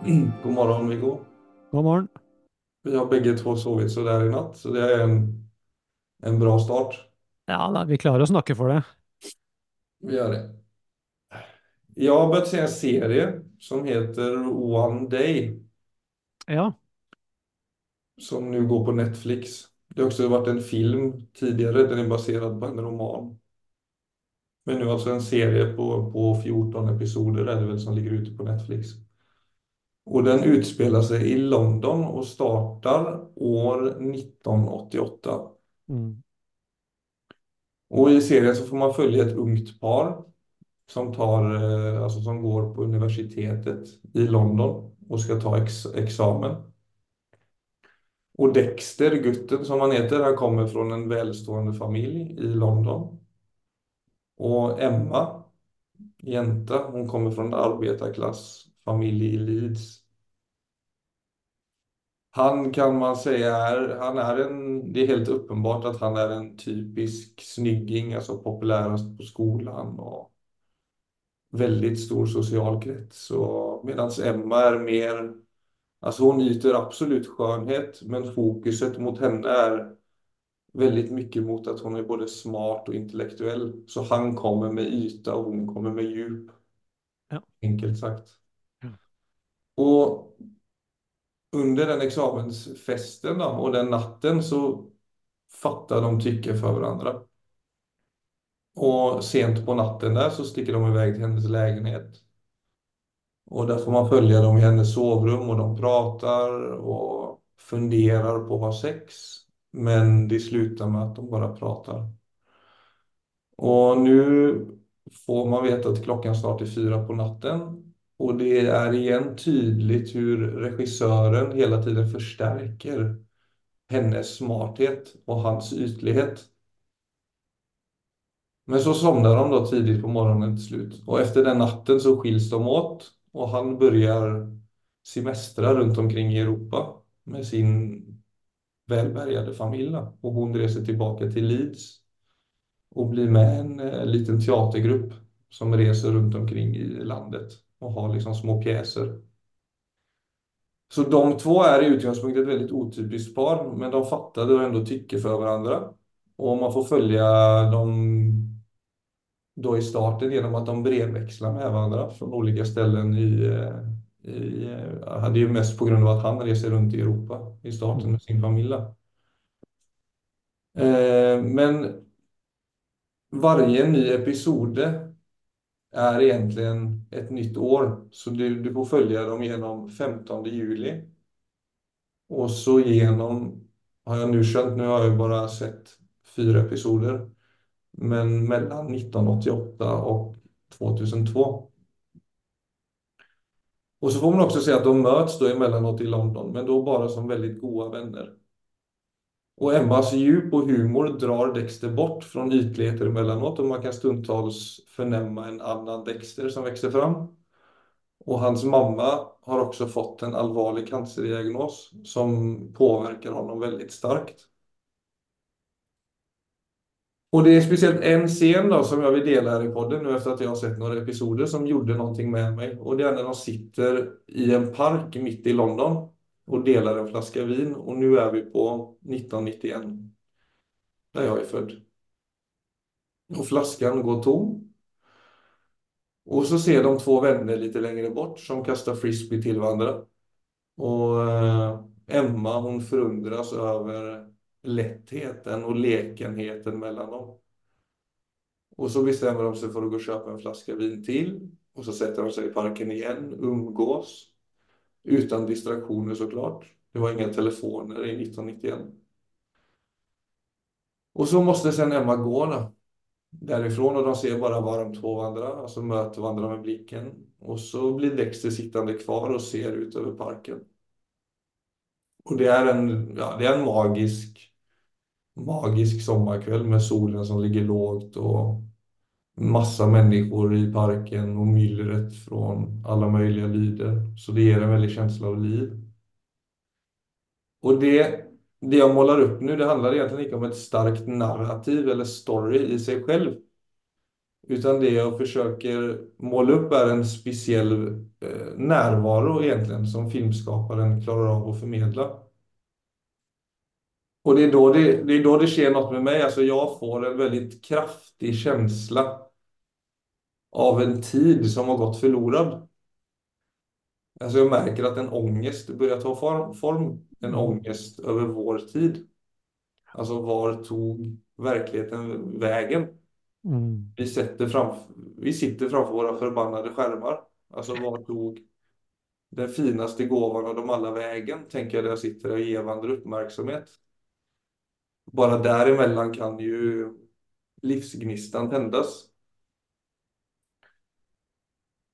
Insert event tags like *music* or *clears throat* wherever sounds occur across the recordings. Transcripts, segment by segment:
*clears throat* God morgon Viggo. God morgon. Vi har bägge två sovit så där i natt, så det är en, en bra start. Ja vi klarer å snakke for det. Vi gör det. Jag har börjat se en serie som heter One Day, Ja, som nu går på Netflix. Det har också varit en film tidigare, den är baserad på en roman. Men nu alltså en serie på, på 14 episoder är det väl som ligger ute på Netflix. Och den utspelar sig i London och startar år 1988. mm. Och i serien så får man följa ett ungt par som tar, eh, alltså som går på universitetet i London och ska ta ex examen. Och Dexter, gutten som han heter, han kommer från en välstående familj i London. Och Emma, jänta, hon kommer från en arbetarklassfamilj i Leeds. Han kan man säga är, han är en, det är helt uppenbart att han är en typisk snygging, alltså populärast på skolan och väldigt stor social krets. Medan Emma är mer, alltså hon yter absolut skönhet, men fokuset mot henne är väldigt mycket mot att hon är både smart och intellektuell. Så han kommer med yta och hon kommer med djup. Ja. Enkelt sagt. Ja. Och under den examensfesten då, och den natten så fattar de tycke för varandra. Och sent på natten där så sticker de iväg till hennes lägenhet. Och där får man följa dem i hennes sovrum och de pratar och funderar på att ha sex. Men det slutar med att de bara pratar. Och nu får man veta att klockan snart är fyra på natten. Och det är igen tydligt hur regissören hela tiden förstärker hennes smarthet och hans ytlighet. Men så somnar de då tidigt på morgonen till slut. Och efter den natten så skiljs de åt. Och han börjar semestra runt omkring i Europa med sin välbärgade familj. Och hon reser tillbaka till Leeds och blir med en eh, liten teatergrupp som reser runt omkring i landet och har liksom små pjäser. Så de två är i utgångspunkt ett väldigt otypiskt par, men de fattade och ändå tycker för varandra. Och man får följa dem då i starten genom att de brevväxlar med varandra från olika ställen i, eh, i eh, det är ju mest på grund av att han reser runt i Europa i starten med sin familj. Eh, men varje ny episod är egentligen ett nytt år. Så du, du får följa dem genom 15 juli. Och så genom, har jag nu känt, nu har jag bara sett fyra episoder. Men mellan 1988 och 2002. Och så får man också se att de möts då emellanåt i London, men då bara som väldigt goda vänner. Och Emmas djup och humor drar Dexter bort från ytligheter emellanåt och man kan stundtals förnämma en annan Dexter som växer fram. Och hans mamma har också fått en allvarlig cancerdiagnos som påverkar honom väldigt starkt. Och det är speciellt en scen då som jag vill dela här i podden nu efter att jag har sett några episoder som gjorde någonting med mig. Och det är när de sitter i en park mitt i London och delar en flaska vin. Och nu är vi på 1991, där jag är född. Och flaskan går tom. Och så ser de två vänner lite längre bort som kastar frisbee till varandra. Och eh, Emma hon förundras över lättheten och lekenheten mellan dem. Och så bestämmer de sig för att gå och köpa en flaska vin till. Och så sätter de sig i parken igen, umgås. Utan distraktioner såklart. Det var inga telefoner i 1991. Och så måste sen Emma gå då, därifrån och de ser bara var de två vandrar, alltså möter varandra med blicken. Och så blir Dexter sittande kvar och ser ut över parken. Och det är en, ja, det är en magisk, magisk sommarkväll med solen som ligger lågt och massa människor i parken och myllret från alla möjliga lyder. Så det ger en väldig känsla av liv. Och det, det jag målar upp nu, det handlar egentligen inte om ett starkt narrativ eller story i sig själv. Utan det jag försöker måla upp är en speciell eh, närvaro egentligen som filmskaparen klarar av att förmedla. Och det är då det, det är då det sker något med mig. Alltså jag får en väldigt kraftig känsla av en tid som har gått förlorad. Alltså jag märker att en ångest börjar ta form. En ångest över vår tid. Alltså var tog verkligheten vägen? Mm. Vi, sätter framf vi sitter framför våra förbannade skärmar. Alltså var tog den finaste gåvan av dem alla vägen? Tänker jag där jag sitter och ger varandra uppmärksamhet. Bara däremellan kan ju livsgnistan tändas.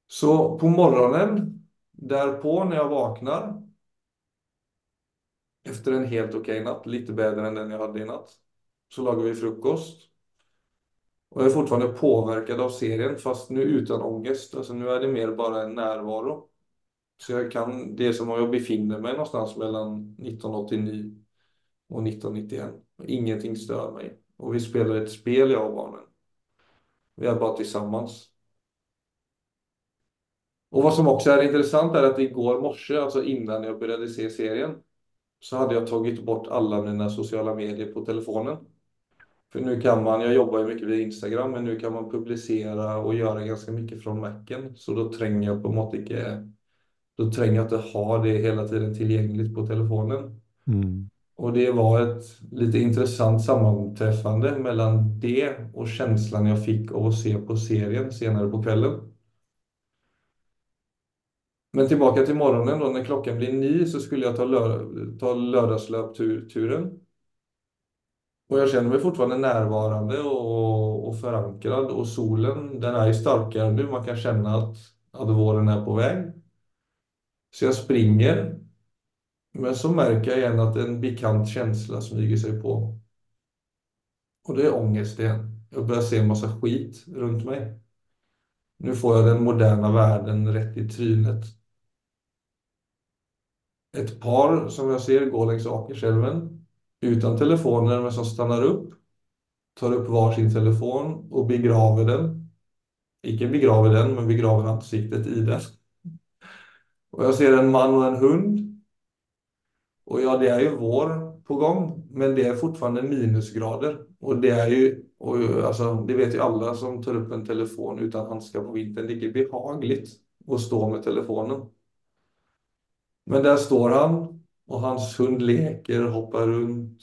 Så på morgonen därpå när jag vaknar efter en helt okej natt, lite bättre än den jag hade i natt, så lagar vi frukost. Och jag är fortfarande påverkad av serien, fast nu utan ångest. Alltså nu är det mer bara en närvaro. Så jag kan, det är som om jag befinner mig någonstans mellan 1989 och 1991. Ingenting stör mig. Och vi spelar ett spel, jag och barnen. Vi är bara tillsammans. Och vad som också är intressant är att igår morse, alltså innan jag började se serien, så hade jag tagit bort alla mina sociala medier på telefonen. För nu kan man, jag jobbar ju mycket via Instagram, men nu kan man publicera och göra ganska mycket från Macen. Så då tränger jag på något inte, då tränger jag inte ha det hela tiden tillgängligt på telefonen. Mm. Och det var ett lite intressant sammanträffande mellan det och känslan jag fick av att se på serien senare på kvällen. Men tillbaka till morgonen då, när klockan blir nio så skulle jag ta, lör ta lördagslöpturen. Och jag känner mig fortfarande närvarande och, och förankrad och solen den är ju starkare nu. Man kan känna att, att våren är på väg. Så jag springer. Men så märker jag igen att en bekant känsla smyger sig på. Och det är ångest igen. Jag börjar se en massa skit runt mig. Nu får jag den moderna världen rätt i trynet. Ett par som jag ser går längs Akersälven utan telefoner men som stannar upp, tar upp varsin telefon och begraver den. Icke begraver den, men begraver ansiktet i den. Och jag ser en man och en hund. Och ja, det är ju vår på gång, men det är fortfarande minusgrader. Och det är ju, och alltså, det vet ju alla som tar upp en telefon utan handskar på vintern, det är behagligt att stå med telefonen. Men där står han och hans hund leker, hoppar runt,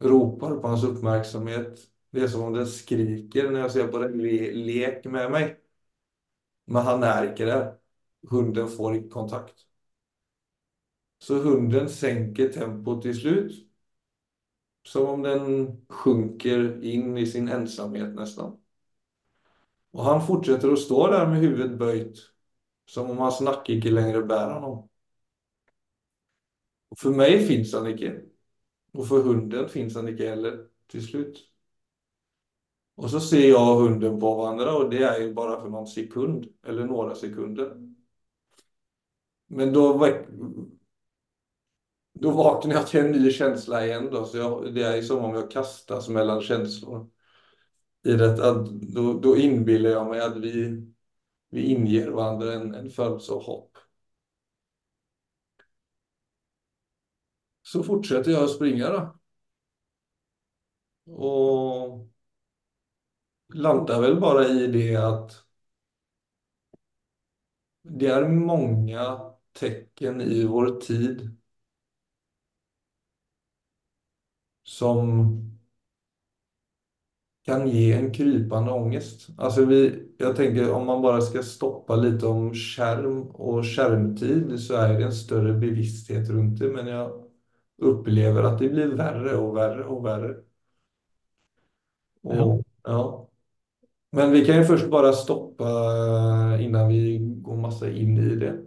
ropar på hans uppmärksamhet. Det är som om den skriker när jag ser på den, le lek med mig. Men han är inte där. Hunden får kontakt. Så hunden sänker tempot till slut. Som om den sjunker in i sin ensamhet nästan. Och han fortsätter att stå där med huvudet böjt. Som om hans nacke inte längre bär honom. Och för mig finns han icke. Och för hunden finns han icke heller till slut. Och så ser jag hunden på varandra och det är ju bara för någon sekund eller några sekunder. Men då, då vaknar jag till en ny känsla igen då, så jag, det är som om jag kastas mellan känslor. I detta, då, då inbillar jag mig att vi, vi inger varandra en, en födelse av hopp. Så fortsätter jag att springa då. Och landar väl bara i det att det är många tecken i vår tid som kan ge en krypande ångest. Alltså vi, jag tänker om man bara ska stoppa lite om skärm och skärmtid så är det en större bevissthet runt det. Men jag upplever att det blir värre och värre och värre. Och, ja. ja. Men vi kan ju först bara stoppa innan vi går massa in i det.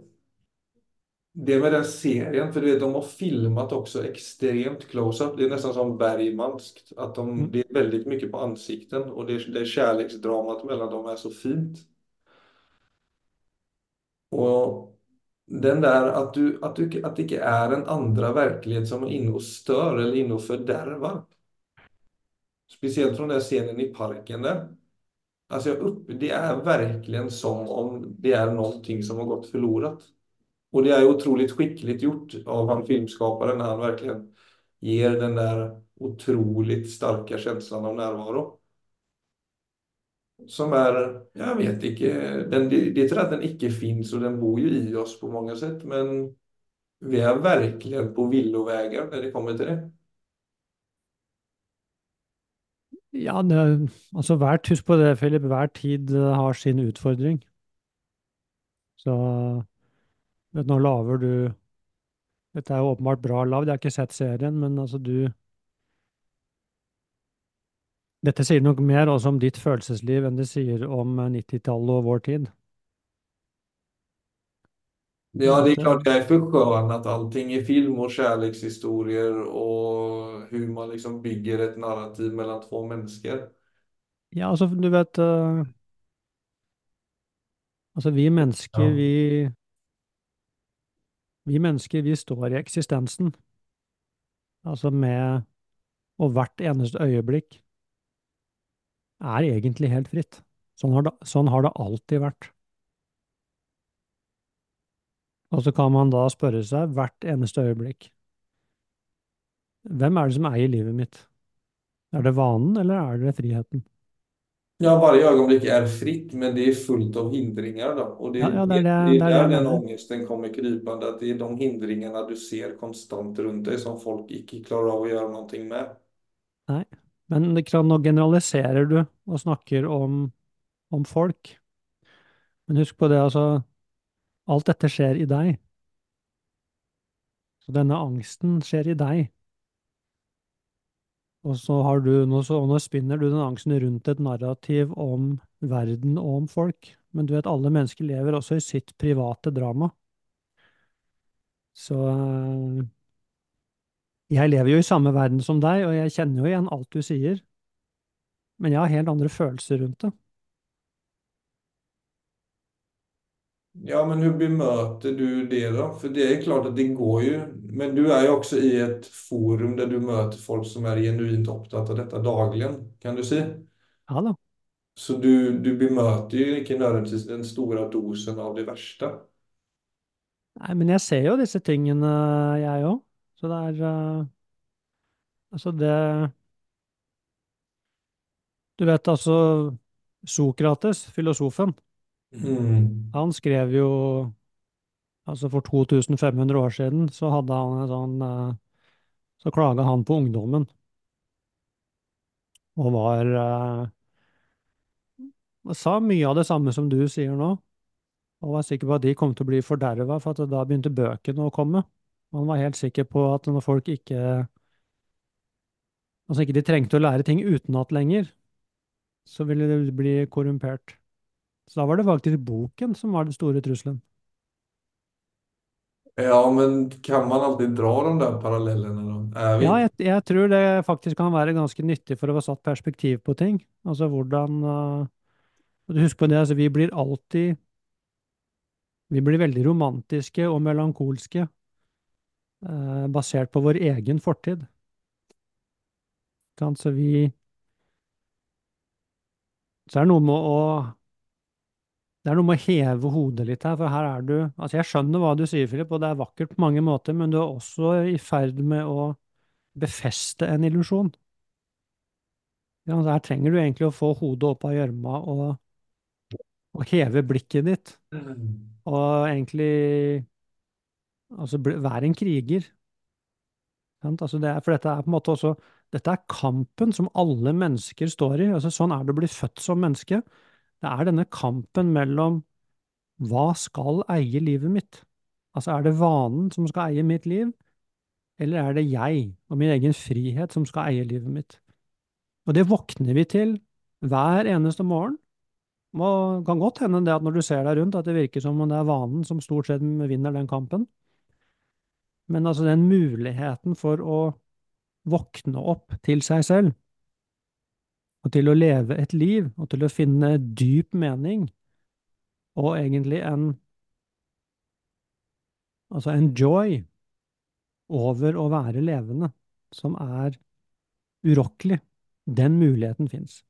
Det med den serien, för du vet, de har filmat också extremt close-up. Det är nästan som Bergmanskt. Att de, mm. Det är väldigt mycket på ansikten och det, det kärleksdramat mellan dem är så fint. Och den där att, du, att, du, att det inte är en andra verklighet som är inne och stör eller inne och fördärvar. Speciellt från den scenen i parken där. Alltså jag upp, det är verkligen som om det är någonting som har gått förlorat. Och det är otroligt skickligt gjort av han filmskaparen när han verkligen ger den där otroligt starka känslan av närvaro. Som är, jag vet inte, den, det är till att den icke finns och den bor ju i oss på många sätt, men vi är verkligen på villovägar när det kommer till det. Ja, det, alltså hvert, husk på det, Filip, hver tid eh, har sin utfordring. Så vet, nå du Dette er jo åpenbart bra lav, jeg har ikke sett serien, men altså du Dette sier nok mer også om ditt følelsesliv enn det sier om 90-tallet og vår tid. Ja, det är klart jag är för skön att allting är film och kärlekshistorier och hur man liksom bygger ett narrativ mellan två människor. Ja, altså, du vet uh, Altså, vi mennesker, Ja. vi Vi mennesker, vi står i eksistensen. Altså med Og hvert eneste øyeblikk er egentlig helt fritt. Sånn har det, sånn har det alltid vært. Og så kan man da spørre seg hvert eneste øyeblikk Hvem er det som eier livet mitt? Er det vanen, eller er det friheten? Ja, varje ögonblick är fritt, men det är fullt av hindringar då. Och det, Ja, ja, det det, det- det är där jag den ångesten kommer krypande, att det är de hindringarna du ser konstant runt dig som folk icke klarar av att göra någonting med. Men det kan, nå generaliserer du og snakker om, om folk. Men husk på det, altså Alt dette skjer i deg. Så denne angsten skjer i deg. Og så har du, nå, så, nå spinner du den angsten rundt et narrativ om verden og om folk. Men du vet, alle mennesker lever også i sitt private drama. Så eh, jeg lever jo i samme verden som deg, og jeg kjenner jo igjen alt du sier. Men jeg har helt andre følelser rundt det. Ja, men hur bemöter du det då? För det är klart att det går ju, men du är ju också i ett forum där du möter folk som är genuint upptatt av detta dagligen, kan du se? Ja da. Så du, du bemöter ju inte nödvändigtvis den stora dosen av det värsta. Nei, men jeg ser jo disse tingene, jeg òg. Så det er eh, Altså, det Du vet altså Sokrates, filosofen, Mm. han skrev jo Altså, for 2500 år siden så hadde han en sånn eh, Så klaga han på ungdommen. Og var eh, Sa mye av det samme som du sier nå. Og var sikker på at de kom til å bli forderva, for at da begynte bøkene å komme. Han var helt sikker på at når folk ikke Altså ikke de trengte å lære ting utenat lenger, så ville de bli korrumpert. Så da var det faktisk boken som var den store trusselen. Ja, men kan man alltid dra de där parallellerna då? Är vi Ja, jeg, jeg tror det faktisk kan være ganske nyttig for å få satt perspektiv på ting. Altså hvordan uh, og Husk på det, altså vi blir alltid Vi blir veldig romantiske og melankolske basert på vår egen fortid. Så vi Så er det noe med å det er noe med å heve hodet litt her, for her er du Altså, jeg skjønner hva du sier, Philip, og det er vakkert på mange måter, men du er også i ferd med å befeste en illusjon. Ja, her trenger du egentlig å få hodet opp av gjørma og, og heve blikket ditt, Mm. og egentlig Altså, vær en kriger. Altså, det er, for dette er på en måte også Dette er kampen som alle mennesker står i. Altså, sånn er det å bli født som menneske. Det er denne kampen mellom hva skal eie livet mitt? Altså, er det vanen som skal eie mitt liv, eller er det jeg og min egen frihet som skal eie livet mitt? Og det våkner vi til hver eneste morgen. Det kan godt hende det at når du ser deg rundt, at det virker som om det er vanen som stort sett vinner den kampen. Men altså den muligheten for å våkne opp til seg selv, og til å leve et liv, og til å finne dyp mening, og egentlig en Altså en joy over å være levende, som er urokkelig. Den muligheten fins.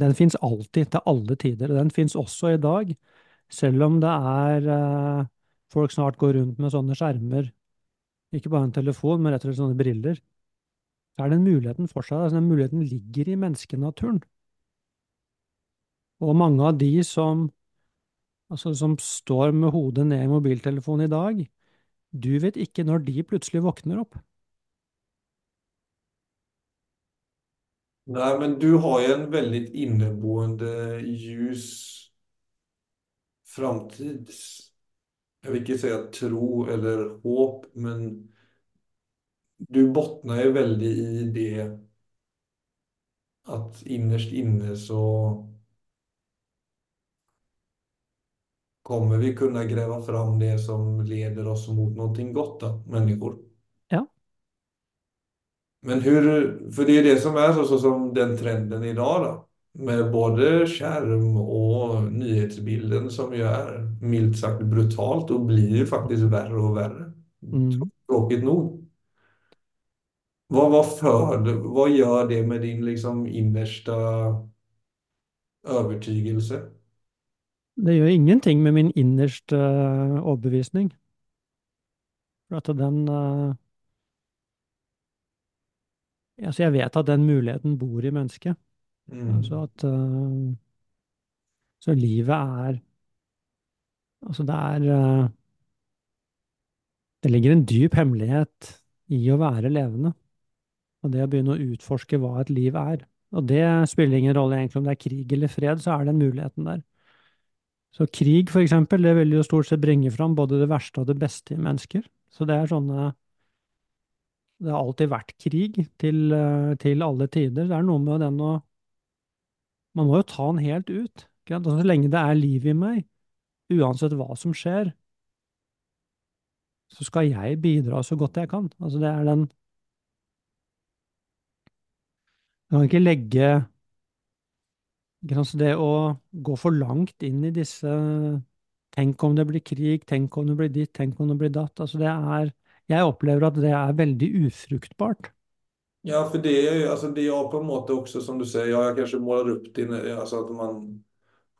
Den fins alltid, til alle tider. Og den fins også i dag, selv om det er folk snart går rundt med sånne skjermer, ikke bare en telefon, men rett og slett sånne briller. Så er den muligheten fortsatt. Altså den muligheten ligger i menneskenaturen. Og mange av de som, altså som står med hodet ned i mobiltelefonen i dag, du vet ikke når de plutselig våkner opp. Nej, men du har ju en väldigt inneboende ljus framtids... Jag vill inte säga tro eller hopp, men du bottnar ju väldigt i det att innerst inne så kommer vi kunna gräva fram det som leder oss mot någonting gott då, människor. Ja. Men hur, för det är det som är så, så som den trenden idag då. Med både skärm och nyhetsbilden som ju är milt sagt brutalt och blir ju faktiskt värre och värre. Mm. Tråkigt nog. Vad, vad för vad gör det med din liksom innersta övertygelse? Det gjør ingenting med min innerste eh, overbevisning. For at den eh, Altså, jeg vet at den muligheten bor i mennesket. Mm. Altså at eh, Så livet er Altså, det er eh, Det ligger en dyp hemmelighet i å være levende. Og det å begynne å utforske hva et liv er. Og det spiller ingen rolle egentlig om det er krig eller fred, så er den muligheten der. Så krig, for eksempel, det vil jo stort sett bringe fram både det verste og det beste i mennesker. Så det er sånne Det har alltid vært krig til, eh, til alle tider. Det er noe med den å man må jo ta den helt ut. så lenge det er liv i meg, uansett hva som skjer, så skal jeg bidra så godt jeg kan. Altså, det er den Jeg kan ikke legge så Det å gå for langt inn i disse Tenk om det blir krig, tenk om det blir ditt, tenk om det blir datt. Altså det er Jeg opplever at det er veldig ufruktbart. Ja, för det är ju, alltså det jag på en måte också som du säger, ja, jag kanske målar upp det, alltså att man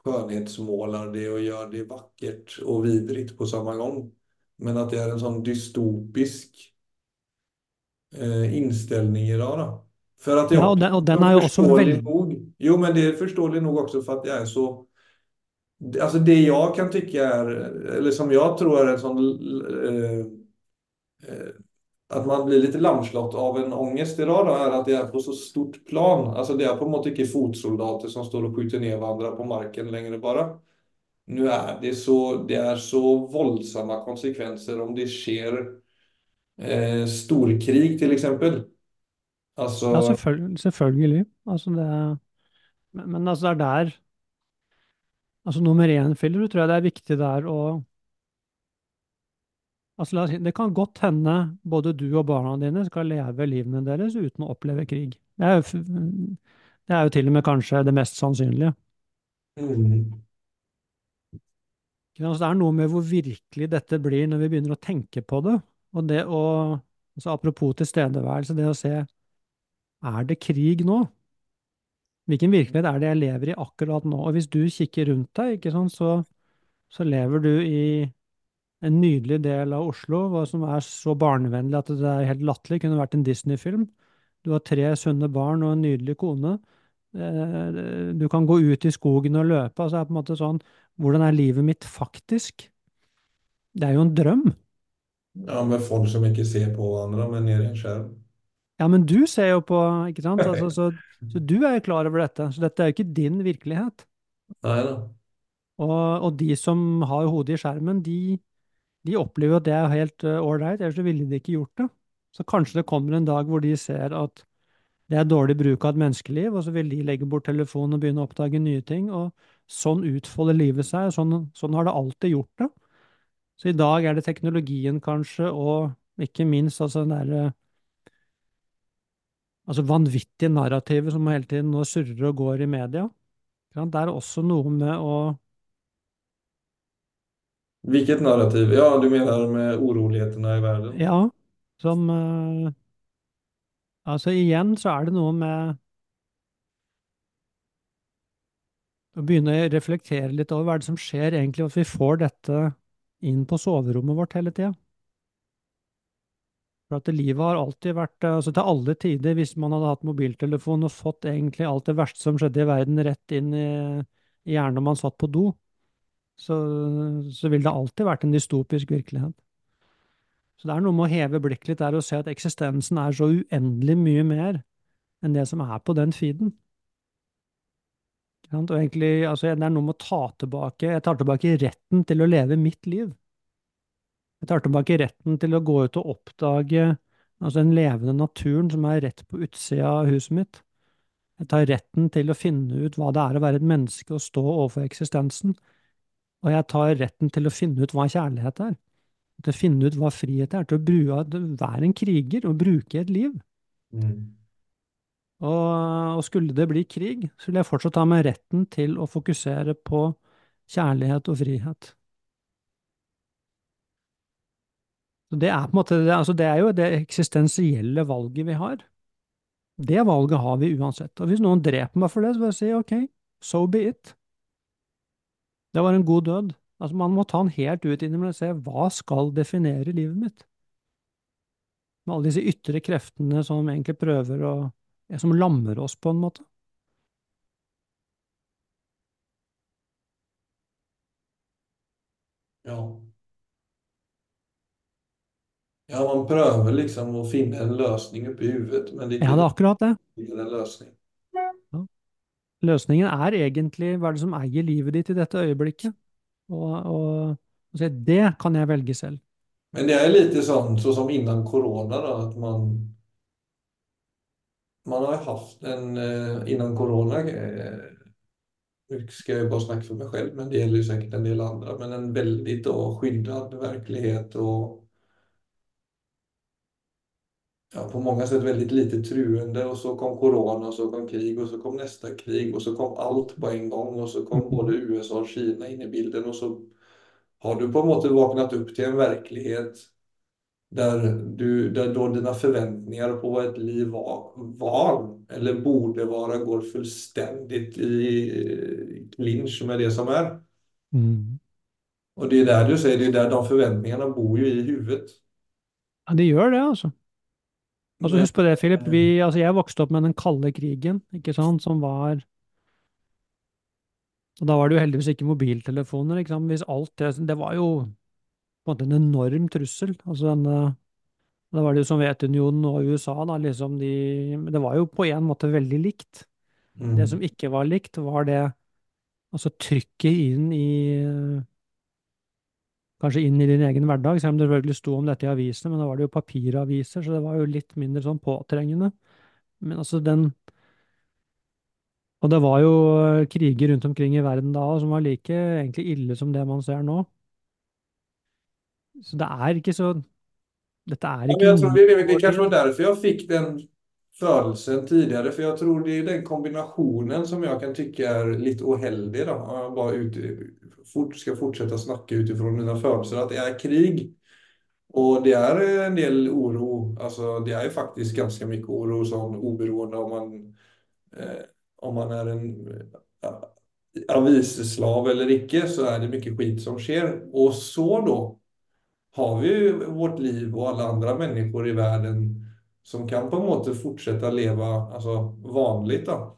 skönhetsmålar det och gör det vackert och vidrigt på samma gång. Men att det är en sån dystopisk eh, inställning idag då. För att jag, Ja, og den, og den jo også förståeligt veldig nog, jo men det är förståeligt nog också för att jag är så, alltså det jag kan tycka är, eller som jag tror är en sån, eh, eh, att man blir lite lamslått av en ångest idag då, är att det är på så stort plan. Alltså det är på något inte fotsoldater som står och skjuter ner varandra på marken längre bara. Nu är det så, det är så våldsamma konsekvenser om det sker eh, storkrig till exempel. Alltså, Ja, selvfølgelig. selvfølgelig. Altså det, men, men altså det er der Altså nummer én, Philip, tror jeg det er viktig der å Altså si, Det kan godt hende både du og barna dine skal leve livene deres uten å oppleve krig. Det er jo, det er jo til og med kanskje det mest sannsynlige. mm, Ikke sant? Så det er noe med hvor virkelig dette blir når vi begynner å tenke på det. Og det å altså Apropos tilstedeværelse, det å se Er det krig nå? Hvilken virkelighet er det jeg lever i akkurat nå? Og hvis du kikker rundt deg, ikke sant, så, så lever du i en nydelig del av Oslo hva som er så barnevennlig at det er helt latterlig. Kunne vært en Disney-film. Du har tre sunne barn og en nydelig kone. Eh, Du kan gå ut i skogen og løpe. altså er på en måte sånn, Hvordan er livet mitt faktisk? Det er jo en drøm. ja, med folk som inte ser på varandra men ner i en skärm. Ja, men du ser jo på, ikke sant? *laughs* Altså, så, så du er jo klar over dette. Så dette er jo ikke din virkelighet. Nej då. Og, og de som har hodet i skjermen, de, de opplever at det er helt eh, ålreit, ellers så ville de ikke gjort det. Så kanskje det kommer en dag hvor de ser at det er dårlig bruk av et menneskeliv, og så vil de legge bort telefonen og begynne å oppdage nye ting. Og sånn utfolder livet seg, og sånn, sånn har det alltid gjort det. Så i dag er det teknologien kanskje, og ikke minst altså den derre eh, altså vanvittige narrativet som hele tiden nå surrer og går i media. Det er også noe med å vilket narrativ? Ja, du menar med oroligheterna i världen? Ja, som eh, alltså igen så är det något med att börja reflektera lite över vad det som sker egentligen, att vi får detta in på sovrummet vårt hela tiden. För att livet har alltid varit, eh, alltså till alla tider, om man hade haft mobiltelefon och fått egentligen allt det värsta som skedde i världen rätt in i, i hjärnan man satt på do, så, så vil det alltid vært en dystopisk virkelighet. Så det er noe med å heve blikket litt der og se at eksistensen er så uendelig mye mer enn det som er på den feeden. Og egentlig, altså, det er noe med å ta tilbake Jeg tar tilbake retten til å leve mitt liv. Jeg tar tilbake retten til å gå ut og oppdage altså den levende naturen som er rett på utsida av huset mitt. Jeg tar retten til å finne ut hva det er å være et menneske og stå overfor eksistensen. Og jeg tar retten til å finne ut hva kjærlighet er. Til å finne ut hva frihet er. Til å bruke, være en kriger og bruke et liv. Mm. Og, og, skulle det bli krig, så vil jeg fortsatt ta meg retten til å fokusere på kjærlighet og frihet. Så det er på en måte, det, altså det er jo det eksistensielle valget vi har. Det valget har vi uansett. Og hvis noen dreper meg for det, så vil jeg si ok, so be it. Det var en god død. Altså Man må ta den helt ut innimellom og se hva skal definere livet mitt? Med alle disse ytre kreftene som egentlig prøver å som lammer oss på en måte. Ja. Ja, man prøver liksom å finne en løsning oppi huet, men det er Ja, det er akkurat det. ikke en løsning. Løsningen er egentlig hva er det som eier livet ditt i dette øyeblikket? Og, og, og så det kan jeg velge selv. Men det er litt sånn, så som innan korona, da, at man man har haft en, eh, innan corona, eh, nu ska jag bara snacka för mig själv, men det gäller ju säkert en del andra, men en väldigt då skyddad verklighet och ja, på många sätt väldigt lite truende och så kom corona och så kom krig och så kom nästa krig och så kom allt på en gång och så kom Mm. både USA och Kina in i bilden och så har du på en måte vaknat upp till en verklighet där, du, där då dina förväntningar på vad ett liv var, var eller borde vara går fullständigt i clinch med det som är. Mm. Och det är där du säger, det är där de förväntningarna bor ju i huvudet. Ja, det gjør det, altså. Altså, husk på det, Philip. Vi, altså, jeg vokste opp med den kalde krigen, ikke sant, som var Og da var det jo heldigvis ikke mobiltelefoner, ikke sant. Hvis alt det Det var jo på en måte en enorm trussel. Altså denne Da var det jo Sovjetunionen og USA, da, liksom de Det var jo på en måte veldig likt. Mm. Det som ikke var likt, var det Altså trykket inn i Kanskje inn i din egen hverdag, selv om det selvfølgelig sto om dette i avisene, men da var det jo papiraviser, så det var jo litt mindre sånn påtrengende. Men altså den Og det var jo eh, kriger rundt omkring i verden da som var like egentlig ille som det man ser nå. Så det er ikke så Dette er Ja, men ikke jag tror det, det, kanske var därför jag fick den födelsen tidigare, för jag tror det är den kombinationen som jag kan tycka är lite oheldig då, om jag bara ut, fort, ska fortsätta snacka utifrån mina födelser, att det är krig. Och det är en del oro, alltså det är faktiskt ganska mycket oro som oberoende om man, eh, om man är en eh, aviseslav eller icke så är det mycket skit som sker. Och så då har vi ju vårt liv och alla andra människor i världen som kan på något sätt fortsätta leva alltså, vanligt då.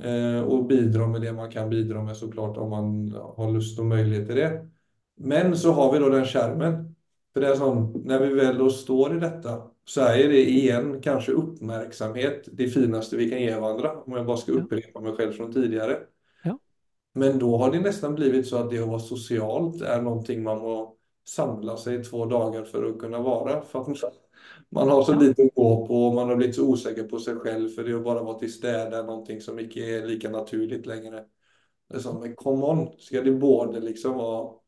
Eh, och bidra med det man kan bidra med såklart om man har lust och möjlighet till det. Men så har vi då den skärmen. För det är som, när vi väl då står i detta så är det igen kanske uppmärksamhet det finaste vi kan ge varandra. Om jag bara ska upprepa mig själv från tidigare. Ja. Men då har det nästan blivit så att det att vara socialt är någonting man må samla sig två dagar för att kunna vara. För att man- har så lite att gå på och man har blivit så osäker på sig själv för det att bara vara till städe är någonting som inte är lika naturligt längre. Det är som, men come on, ska det både liksom vara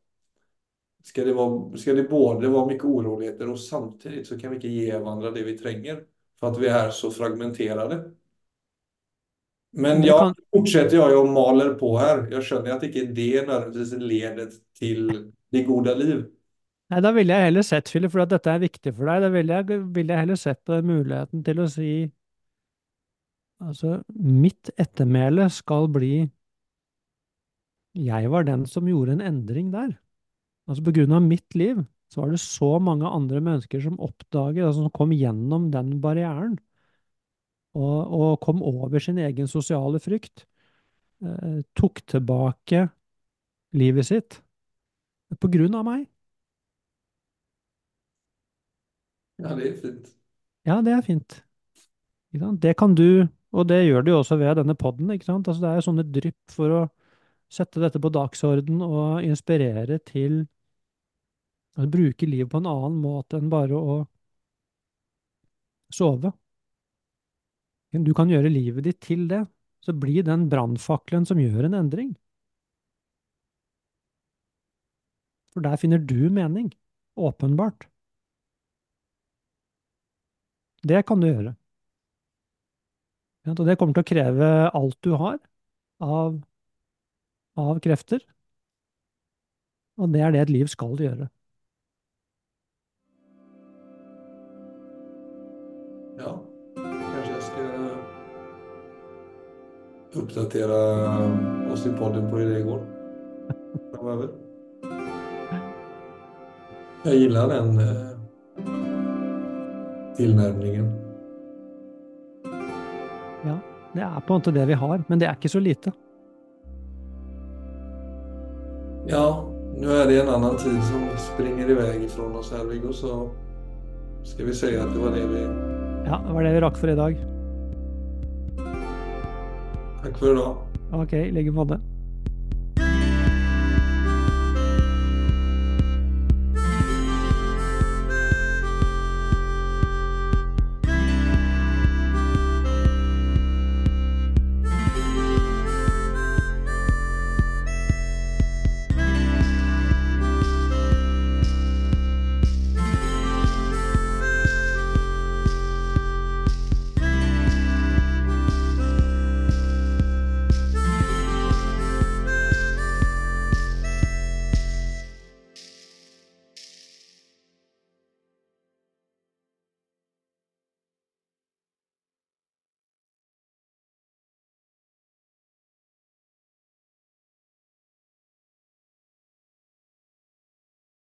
Ska det vara, ska det både vara mycket oroligheter och samtidigt så kan vi inte ge varandra det vi tränger för att vi är så fragmenterade. Men Det jag fortsätter jag och maler på här. Jag känner att inte det nödvändigtvis leder till det goda liv. Nei, da ville jeg heller sett, Philip, for at dette er viktig for deg, da ville jeg, ville jeg heller sett på muligheten til å si Altså, mitt ettermæle skal bli Jeg var den som gjorde en endring der. Altså på grunn av mitt liv så var det så mange andre mennesker som oppdaget, altså som kom gjennom den barrieren, og, og kom over sin egen sosiale frykt, eh, tok tilbake livet sitt på grunn av meg. Ja, det är fint. Ja, det er fint. Det kan du, og det gjør du jo også ved denne podden, ikke sant? Altså det er jo sånne drypp for å sette dette på dagsorden og inspirere til å bruke livet på en annen måte enn bare å sove. Du kan gjøre livet ditt til det, så bli den brannfakkelen som gjør en endring. For der finner du mening, åpenbart. Det kan du gjøre. Ja, Og det kommer til å kreve alt du har av, av krefter. Og det er det et liv skal gjøre. Ja, kanske jag ska uppdatera oss i podden på hur det går framöver. Jag gillar den eh, tillnärmningen. Ja, det er på en måte det vi har, men det er ikke så lite. Ja, nu är det en annan tid som springer iväg ifrån oss här Viggo, så ska vi säga att det var det vi... Ja, det var det vi rakk for i dag. Tack för idag. Ok, i like måte.